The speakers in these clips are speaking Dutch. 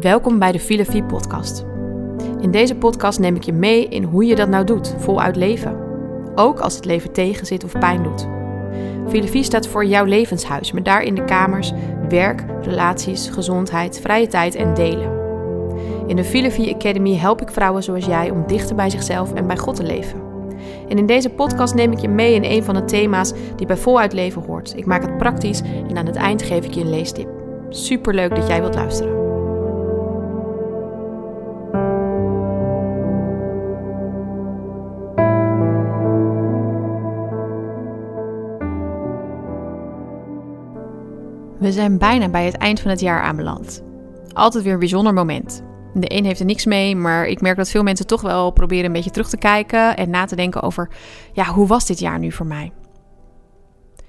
Welkom bij de Filosofie podcast. In deze podcast neem ik je mee in hoe je dat nou doet, voluit leven. Ook als het leven tegenzit of pijn doet. Filosofie staat voor jouw levenshuis, met daarin de kamers werk, relaties, gezondheid, vrije tijd en delen. In de Filosofie Academy help ik vrouwen zoals jij om dichter bij zichzelf en bij God te leven. En in deze podcast neem ik je mee in een van de thema's die bij voluit leven hoort. Ik maak het praktisch en aan het eind geef ik je een leestip. Super leuk dat jij wilt luisteren. We zijn bijna bij het eind van het jaar aanbeland. Altijd weer een bijzonder moment. De een heeft er niks mee, maar ik merk dat veel mensen toch wel proberen een beetje terug te kijken en na te denken over, ja, hoe was dit jaar nu voor mij?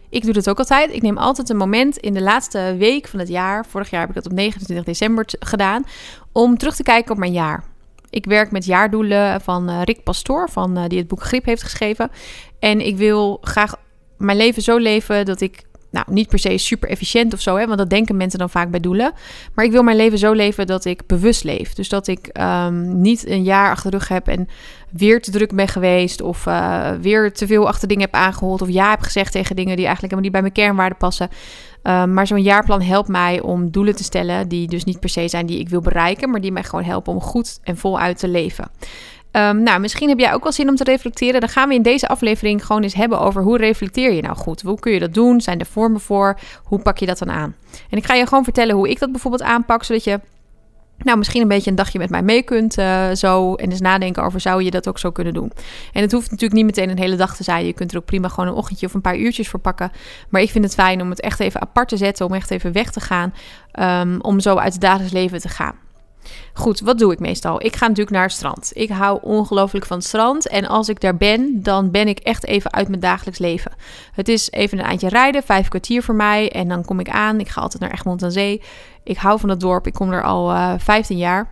Ik doe dat ook altijd. Ik neem altijd een moment in de laatste week van het jaar, vorig jaar heb ik dat op 29 december gedaan, om terug te kijken op mijn jaar. Ik werk met jaardoelen van uh, Rick Pastoor, van, uh, die het boek Grip heeft geschreven. En ik wil graag mijn leven zo leven dat ik nou, niet per se super efficiënt of zo, hè, want dat denken mensen dan vaak bij doelen. Maar ik wil mijn leven zo leven dat ik bewust leef. Dus dat ik um, niet een jaar achter de rug heb en weer te druk ben geweest. Of uh, weer te veel achter dingen heb aangehold. Of ja heb gezegd tegen dingen die eigenlijk helemaal niet bij mijn kernwaarden passen. Um, maar zo'n jaarplan helpt mij om doelen te stellen die dus niet per se zijn die ik wil bereiken, maar die mij gewoon helpen om goed en voluit te leven. Um, nou, misschien heb jij ook wel zin om te reflecteren. Dan gaan we in deze aflevering gewoon eens hebben over hoe reflecteer je nou goed? Hoe kun je dat doen? Zijn er vormen voor? Hoe pak je dat dan aan? En ik ga je gewoon vertellen hoe ik dat bijvoorbeeld aanpak, zodat je nou, misschien een beetje een dagje met mij mee kunt uh, zo. En eens nadenken over, zou je dat ook zo kunnen doen? En het hoeft natuurlijk niet meteen een hele dag te zijn. Je kunt er ook prima gewoon een ochtendje of een paar uurtjes voor pakken. Maar ik vind het fijn om het echt even apart te zetten. Om echt even weg te gaan. Um, om zo uit het dagelijks leven te gaan. Goed, wat doe ik meestal? Ik ga natuurlijk naar het strand. Ik hou ongelooflijk van het strand. En als ik daar ben, dan ben ik echt even uit mijn dagelijks leven. Het is even een eindje rijden, vijf kwartier voor mij. En dan kom ik aan. Ik ga altijd naar Egmond aan Zee. Ik hou van het dorp. Ik kom er al uh, 15 jaar.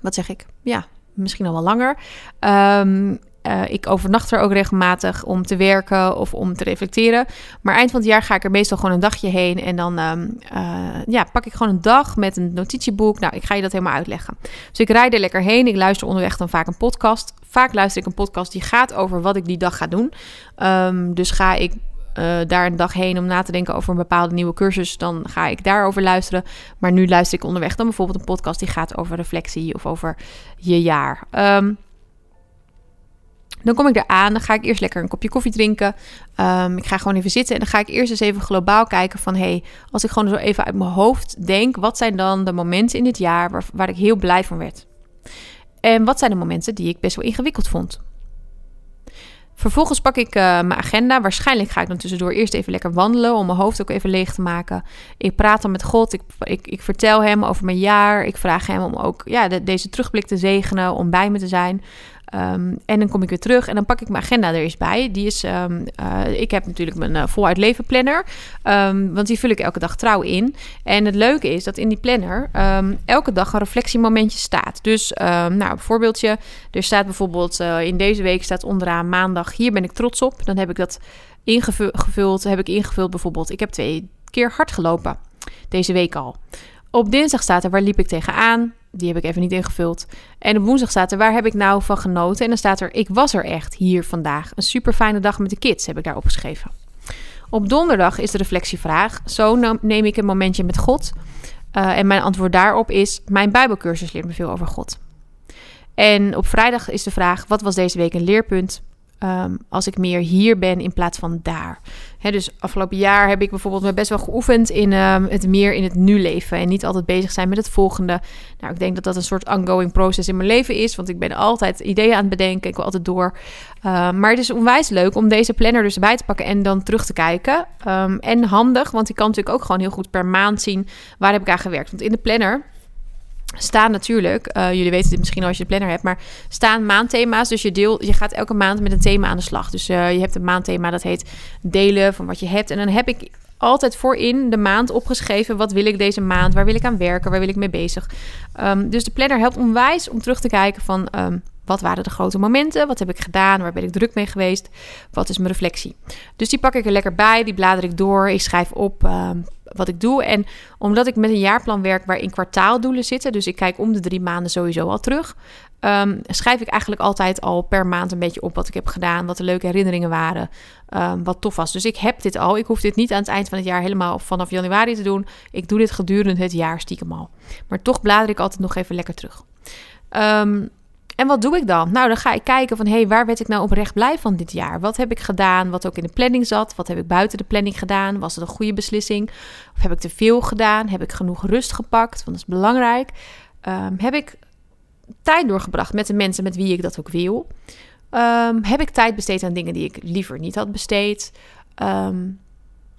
Wat zeg ik? Ja, misschien al wel langer. Um, uh, ik overnacht er ook regelmatig om te werken of om te reflecteren. Maar eind van het jaar ga ik er meestal gewoon een dagje heen. En dan um, uh, ja, pak ik gewoon een dag met een notitieboek. Nou, ik ga je dat helemaal uitleggen. Dus ik rijd er lekker heen. Ik luister onderweg dan vaak een podcast. Vaak luister ik een podcast die gaat over wat ik die dag ga doen. Um, dus ga ik uh, daar een dag heen om na te denken over een bepaalde nieuwe cursus, dan ga ik daarover luisteren. Maar nu luister ik onderweg dan bijvoorbeeld een podcast die gaat over reflectie of over je jaar. Um, dan kom ik eraan, dan ga ik eerst lekker een kopje koffie drinken. Um, ik ga gewoon even zitten en dan ga ik eerst eens even globaal kijken van... hey, als ik gewoon zo even uit mijn hoofd denk... wat zijn dan de momenten in dit jaar waar, waar ik heel blij van werd? En wat zijn de momenten die ik best wel ingewikkeld vond? Vervolgens pak ik uh, mijn agenda. Waarschijnlijk ga ik dan tussendoor eerst even lekker wandelen om mijn hoofd ook even leeg te maken. Ik praat dan met God. Ik, ik, ik vertel hem over mijn jaar. Ik vraag hem om ook ja, de, deze terugblik te zegenen, om bij me te zijn. Um, en dan kom ik weer terug en dan pak ik mijn agenda er eens bij. Die is, um, uh, ik heb natuurlijk mijn uh, voluit leven planner, um, want die vul ik elke dag trouw in. En het leuke is dat in die planner elke dag een reflectiemomentje staat. Dus, nou, een voorbeeldje. Er staat bijvoorbeeld uh, in deze week staat onderaan maandag, hier ben ik trots op. Dan heb ik dat ingevuld, heb ik ingevuld bijvoorbeeld, ik heb twee keer hard gelopen deze week al. Op dinsdag staat er waar liep ik tegenaan. Die heb ik even niet ingevuld. En op woensdag staat er waar heb ik nou van genoten. En dan staat er ik was er echt hier vandaag. Een super fijne dag met de kids heb ik daar opgeschreven. Op donderdag is de reflectievraag. Zo neem ik een momentje met God. Uh, en mijn antwoord daarop is: Mijn Bijbelcursus leert me veel over God. En op vrijdag is de vraag: Wat was deze week een leerpunt? Um, als ik meer hier ben in plaats van daar. Dus afgelopen jaar heb ik bijvoorbeeld me best wel geoefend in um, het meer in het nu leven. En niet altijd bezig zijn met het volgende. Nou, ik denk dat dat een soort ongoing proces in mijn leven is. Want ik ben altijd ideeën aan het bedenken. Ik wil altijd door. Uh, maar het is onwijs leuk om deze planner dus bij te pakken en dan terug te kijken. En handig, want ik kan natuurlijk ook gewoon heel goed per maand zien waar heb ik aan gewerkt. Want in de planner staan natuurlijk, uh, jullie weten dit misschien als je de planner hebt, maar staan maandthema's. Dus je, deel, je gaat elke maand met een thema aan de slag. Dus uh, je hebt een maandthema dat heet delen van wat je hebt. En dan heb ik altijd voorin de maand opgeschreven. Wat wil ik deze maand? Waar wil ik aan werken? Waar wil ik mee bezig? Um, dus de planner helpt onwijs om terug te kijken van um, Wat waren de grote momenten? Wat heb ik gedaan? Waar ben ik druk mee geweest? Wat is mijn reflectie? Dus die pak ik er lekker bij, die blader ik door, ik schrijf op ehm, wat ik doe. En omdat ik met een jaarplan werk waarin kwartaaldoelen zitten, dus ik kijk om de drie maanden sowieso al terug, um, schrijf ik eigenlijk altijd al per maand een beetje op wat ik heb gedaan, wat de leuke herinneringen waren, um, wat tof was. Dus ik heb dit al. Ik hoef dit niet aan het eind van het jaar helemaal vanaf januari te doen. Ik doe dit gedurende het jaar stiekem al. Maar toch blader ik altijd nog even lekker terug. Um, en wat doe ik dan? Nou, dan ga ik kijken van, hé, hey, waar werd ik nou oprecht blij van dit jaar? Wat heb ik gedaan wat ook in de planning zat? Wat heb ik buiten de planning gedaan? Was het een goede beslissing? Of heb ik te veel gedaan? Heb ik genoeg rust gepakt? Want dat is belangrijk. Um, heb ik tijd doorgebracht met de mensen met wie ik dat ook wil? Um, heb ik tijd besteed aan dingen die ik liever niet had besteed? Um,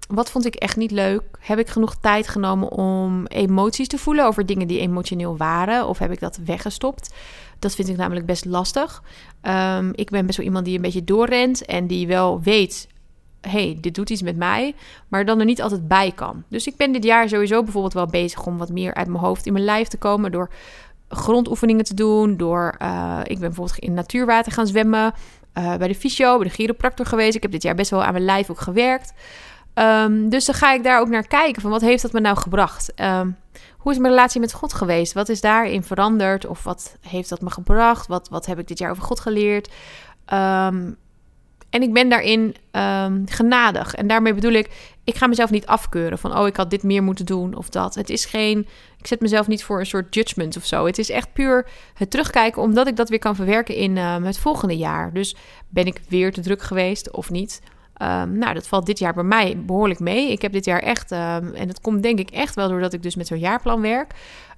wat vond ik echt niet leuk? Heb ik genoeg tijd genomen om emoties te voelen over dingen die emotioneel waren? Of heb ik dat weggestopt? Dat vind ik namelijk best lastig. Um, ik ben best wel iemand die een beetje doorrent en die wel weet hey, dit doet iets met mij, maar dan er niet altijd bij kan. Dus ik ben dit jaar sowieso bijvoorbeeld wel bezig om wat meer uit mijn hoofd in mijn lijf te komen door grondoefeningen te doen, door uh, ik ben bijvoorbeeld in natuurwater gaan zwemmen, uh, bij de fysio, bij de chiropractor geweest. Ik heb dit jaar best wel aan mijn lijf ook gewerkt. Um, dus dan ga ik daar ook naar kijken van wat heeft dat me nou gebracht? Um, hoe is mijn relatie met God geweest? Wat is daarin veranderd? Of wat heeft dat me gebracht? Wat, wat heb ik dit jaar over God geleerd? Um, en ik ben daarin genadig. En daarmee bedoel ik, ik ga mezelf niet afkeuren van, oh, ik had dit meer moeten doen of dat. Het is geen, ik zet mezelf niet voor een soort judgment of zo. Het is echt puur het terugkijken, omdat ik dat weer kan verwerken in het volgende jaar. Dus ben ik weer te druk geweest of niet? Um, nou, dat valt dit jaar bij mij behoorlijk mee. Ik heb dit jaar echt, um, en dat komt denk ik echt wel doordat ik dus met zo'n jaarplan werk.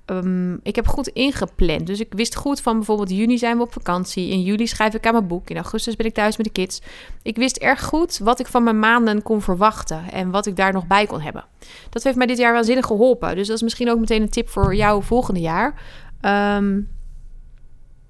Um, ik heb goed ingepland. Dus ik wist goed van bijvoorbeeld juni zijn we op vakantie. In juli schrijf ik aan mijn boek. In augustus ben ik thuis met de kids. Ik wist erg goed wat ik van mijn maanden kon verwachten. En wat ik daar nog bij kon hebben. Dat heeft mij dit jaar waanzinnig geholpen. Dus dat is misschien ook meteen een tip voor jou volgende jaar. Um,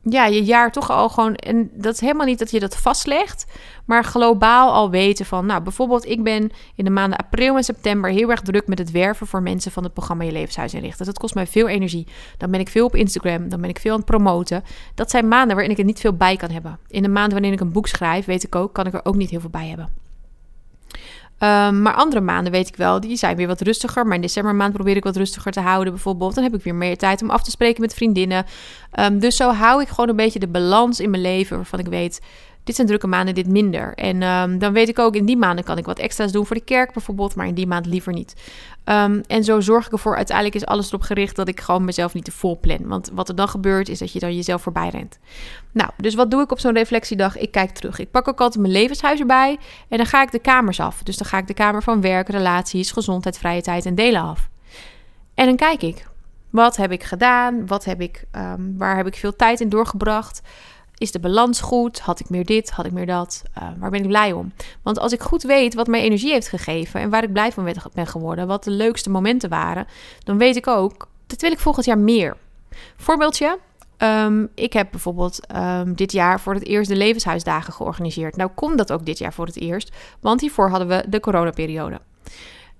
ja, je jaar toch al gewoon. En dat is helemaal niet dat je dat vastlegt, maar globaal al weten van. Nou, bijvoorbeeld, ik ben in de maanden april en september heel erg druk met het werven voor mensen van het programma Je Levenshuis inrichten. Dat kost mij veel energie. Dan ben ik veel op Instagram, dan ben ik veel aan het promoten. Dat zijn maanden waarin ik er niet veel bij kan hebben. In de maanden wanneer ik een boek schrijf, weet ik ook, kan ik er ook niet heel veel bij hebben. Um, maar andere maanden weet ik wel, die zijn weer wat rustiger. Maar in decembermaand probeer ik wat rustiger te houden bijvoorbeeld. Dan heb ik weer meer tijd om af te spreken met vriendinnen. Um, dus zo hou ik gewoon een beetje de balans in mijn leven waarvan ik weet dit zijn drukke maanden, dit minder. En um, dan weet ik ook, in die maanden kan ik wat extra's doen voor de kerk bijvoorbeeld, maar in die maand liever niet. Um, en zo zorg ik ervoor, uiteindelijk is alles erop gericht dat ik gewoon mezelf niet te vol plan. Want wat er dan gebeurt, is dat je dan jezelf voorbij rent. Nou, dus wat doe ik op zo'n reflectiedag? Ik kijk terug. Ik pak ook altijd mijn levenshuis erbij en dan ga ik de kamers af. Dus dan ga ik de kamer van werk, relaties, gezondheid, vrije tijd en delen af. En dan kijk ik. Wat heb ik gedaan? Wat heb ik, um, waar heb ik veel tijd in doorgebracht? Is de balans goed? Had ik meer dit? Had ik meer dat? Uh, waar ben ik blij om? Want als ik goed weet wat mij energie heeft gegeven en waar ik blij van ben geworden, wat de leukste momenten waren, dan weet ik ook, dat wil ik volgend jaar meer. Voorbeeldje. Um, ik heb bijvoorbeeld um, dit jaar voor het eerst de levenshuisdagen georganiseerd. Nou komt dat ook dit jaar voor het eerst, want hiervoor hadden we de coronaperiode.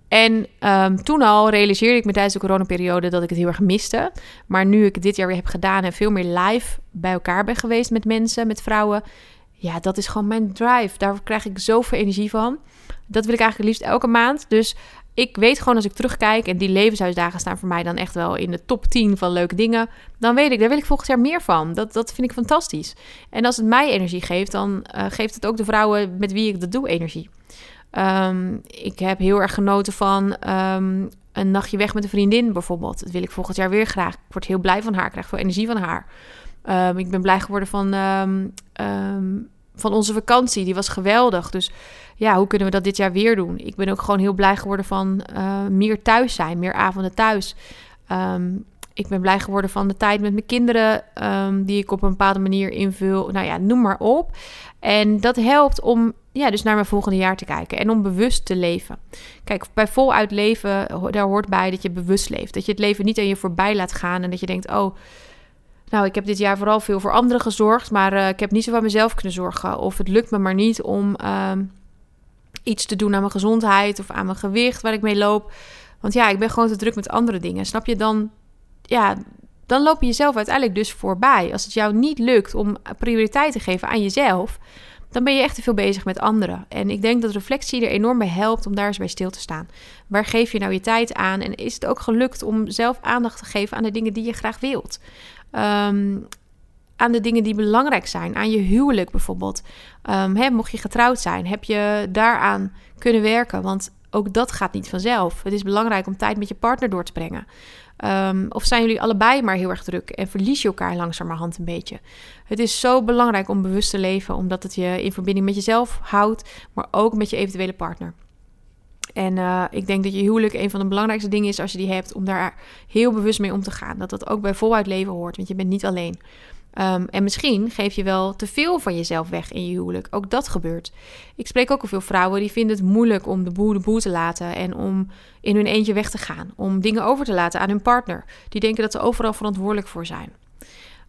En um, toen al realiseerde ik me tijdens de coronaperiode dat ik het heel erg miste. Maar nu ik dit jaar weer heb gedaan en veel meer live bij elkaar ben geweest met mensen, met vrouwen. Ja, dat is gewoon mijn drive. Daar krijg ik zoveel energie van. Dat wil ik eigenlijk liefst elke maand. Dus ik weet gewoon als ik terugkijk en die levenshuisdagen staan voor mij dan echt wel in de top 10 van leuke dingen. Dan weet ik, daar wil ik volgend jaar meer van. Dat, dat vind ik fantastisch. En als het mij energie geeft, dan uh, geeft het ook de vrouwen met wie ik dat doe energie. Um, ik heb heel erg genoten van um, een nachtje weg met een vriendin bijvoorbeeld. Dat wil ik volgend jaar weer graag. Ik word heel blij van haar. Ik krijg veel energie van haar. Um, ik ben blij geworden van, van onze vakantie. Die was geweldig. Dus ja, hoe kunnen we dat dit jaar weer doen? Ik ben ook gewoon heel blij geworden van uh, meer thuis zijn. Meer avonden thuis. Ik ben blij geworden van de tijd met mijn kinderen, um, die ik op een bepaalde manier invul. Nou ja, noem maar op. En dat helpt om ja, dus naar mijn volgende jaar te kijken en om bewust te leven. Kijk, bij voluit leven, daar hoort bij dat je bewust leeft. Dat je het leven niet aan je voorbij laat gaan en dat je denkt, oh, nou, ik heb dit jaar vooral veel voor anderen gezorgd, maar uh, ik heb niet zo van mezelf kunnen zorgen. Of het lukt me maar niet om uh, iets te doen aan mijn gezondheid of aan mijn gewicht waar ik mee loop. Want ja, ik ben gewoon te druk met andere dingen. Snap je dan? Ja, dan loop je jezelf uiteindelijk dus voorbij. Als het jou niet lukt om prioriteit te geven aan jezelf, dan ben je echt te veel bezig met anderen. En ik denk dat reflectie er enorm bij helpt om daar eens bij stil te staan. Waar geef je nou je tijd aan? En is het ook gelukt om zelf aandacht te geven aan de dingen die je graag wilt? Ehm, aan de dingen die belangrijk zijn. Aan je huwelijk bijvoorbeeld. Um, mocht je getrouwd zijn, heb je daaraan kunnen werken? Want ook dat gaat niet vanzelf. Het is belangrijk om tijd met je partner door te brengen. Ehm, of zijn jullie allebei maar heel erg druk en verlies je elkaar langzamerhand een beetje? Het is zo belangrijk om bewust te leven, omdat het je in verbinding met jezelf houdt, maar ook met je eventuele partner. En uh, ik denk dat je huwelijk een van de belangrijkste dingen is als je die hebt, om daar heel bewust mee om te gaan. Dat dat ook bij voluit leven hoort, want je bent niet alleen. Um, en misschien geef je wel te veel van jezelf weg in je huwelijk. Ook dat gebeurt. Ik spreek ook al veel vrouwen die vinden het moeilijk om de boel de boel te laten en om in hun eentje weg te gaan. Om dingen over te laten aan hun partner. Die denken dat ze overal verantwoordelijk voor zijn.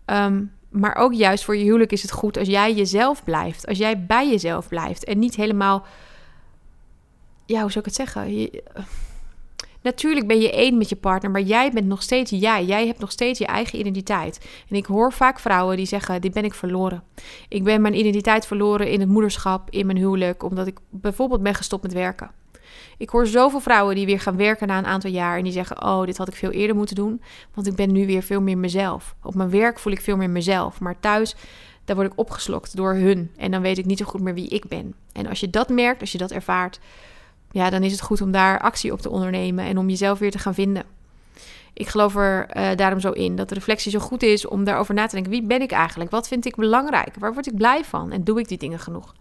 Um, maar ook juist voor je huwelijk is het goed als jij jezelf blijft. Als jij bij jezelf blijft en niet helemaal. Ja, hoe zou ik het zeggen? Natuurlijk ben je één met je partner, maar jij bent nog steeds jij. Jij hebt nog steeds je eigen identiteit. En ik hoor vaak vrouwen die zeggen: Dit ben ik verloren. Ik ben mijn identiteit verloren in het moederschap, in mijn huwelijk, omdat ik bijvoorbeeld ben gestopt met werken. Ik hoor zoveel vrouwen die weer gaan werken na een aantal jaar en die zeggen: Oh, dit had ik veel eerder moeten doen, want ik ben nu weer veel meer mezelf. Op mijn werk voel ik veel meer mezelf, maar thuis daar word ik opgeslokt door hun en dan weet ik niet zo goed meer wie ik ben. En als je dat merkt, als je dat ervaart, ja, dan is het goed om daar actie op te ondernemen en om jezelf weer te gaan vinden. Ik geloof er uh, daarom zo in dat de reflectie zo goed is om daarover na te denken. Wie ben ik eigenlijk? Wat vind ik belangrijk? Waar word ik blij van? En doe ik die dingen genoeg?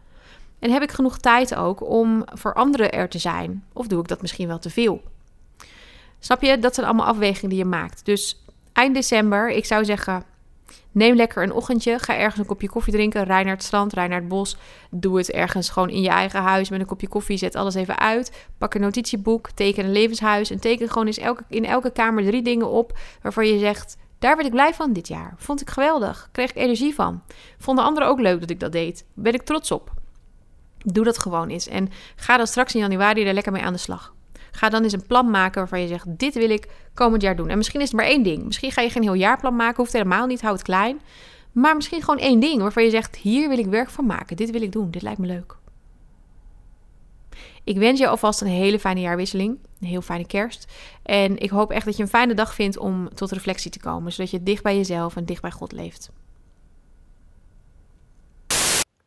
En heb ik genoeg tijd ook om voor anderen er te zijn? Of doe ik dat misschien wel te veel? Snap je? Dat zijn allemaal afwegingen die je maakt. Dus eind december, ik zou zeggen, Neem lekker een ochtendje. Ga ergens een kopje koffie drinken. Rij naar het strand, rij naar het bos. Doe het ergens gewoon in je eigen huis met een kopje koffie. Zet alles even uit. Pak een notitieboek. Teken een levenshuis. En teken gewoon eens elke, in elke kamer drie dingen op waarvan je zegt: daar werd ik blij van dit jaar. Vond ik geweldig. Kreeg ik energie van. Vonden anderen ook leuk dat ik dat deed. Ben ik trots op. Doe dat gewoon eens. En ga dan straks in januari er lekker mee aan de slag. Ga dan eens een plan maken waarvan je zegt: Dit wil ik komend jaar doen. En misschien is het maar één ding. Misschien ga je geen heel jaarplan maken, hoeft helemaal niet, houd het klein. Maar misschien gewoon één ding waarvan je zegt: Hier wil ik werk van maken. Dit wil ik doen. Dit lijkt me leuk. Ik wens je alvast een hele fijne jaarwisseling. Een heel fijne kerst. En ik hoop echt dat je een fijne dag vindt om tot reflectie te komen. Zodat je dicht bij jezelf en dicht bij God leeft.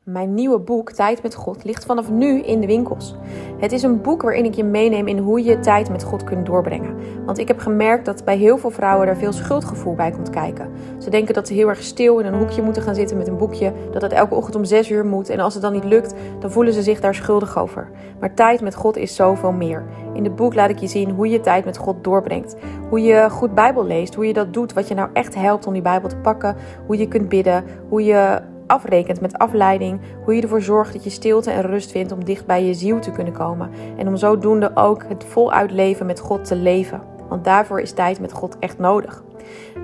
Mijn nieuwe boek Tijd met God ligt vanaf nu in de winkels. Het is een boek waarin ik je meeneem in hoe je tijd met God kunt doorbrengen. Want ik heb gemerkt dat bij heel veel vrouwen er veel schuldgevoel bij komt kijken. Ze denken dat ze heel erg stil in een hoekje moeten gaan zitten met een boekje, dat het elke ochtend om 6 uur moet en als het dan niet lukt, dan voelen ze zich daar schuldig over. Maar tijd met God is zoveel meer. In het boek laat ik je zien hoe je tijd met God doorbrengt. Hoe je goed Bijbel leest, hoe je dat doet, wat je nou echt helpt om die Bijbel te pakken, hoe je kunt bidden, hoe je afrekent met afleiding, hoe je ervoor zorgt dat je stilte en rust vindt om dicht bij je ziel te kunnen komen en om zodoende ook het voluit leven met God te leven. Want daarvoor is tijd met God echt nodig.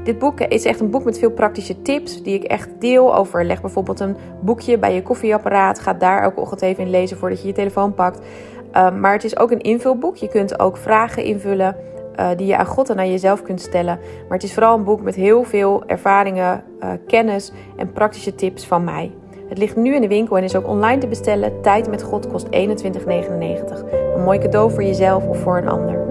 Dit boek is echt een boek met veel praktische tips die ik echt deel over. Leg bijvoorbeeld een boekje bij je koffieapparaat. Ga daar elke ochtend even in lezen voordat je je telefoon pakt. Um, maar het is ook een invulboek. Je kunt ook vragen invullen. Uh, die je aan God en aan jezelf kunt stellen. Maar het is vooral een boek met heel veel ervaringen, uh, kennis en praktische tips van mij. Het ligt nu in de winkel en is ook online te bestellen. Tijd met God kost 21,99. Een mooi cadeau voor jezelf of voor een ander.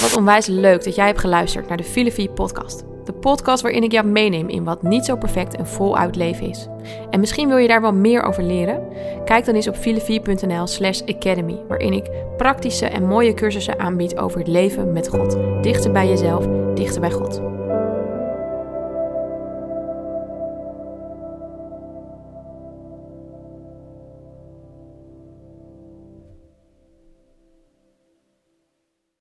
Wat onwijs leuk dat jij hebt geluisterd naar de Filofie podcast. De podcast waarin ik jou meeneem in wat niet zo perfect en voluit leven is. En misschien wil je daar wel meer over leren? Kijk dan eens op filosofie.nl slash academy, waarin ik praktische en mooie cursussen aanbied over het leven met God. Dichter bij jezelf, dichter bij God.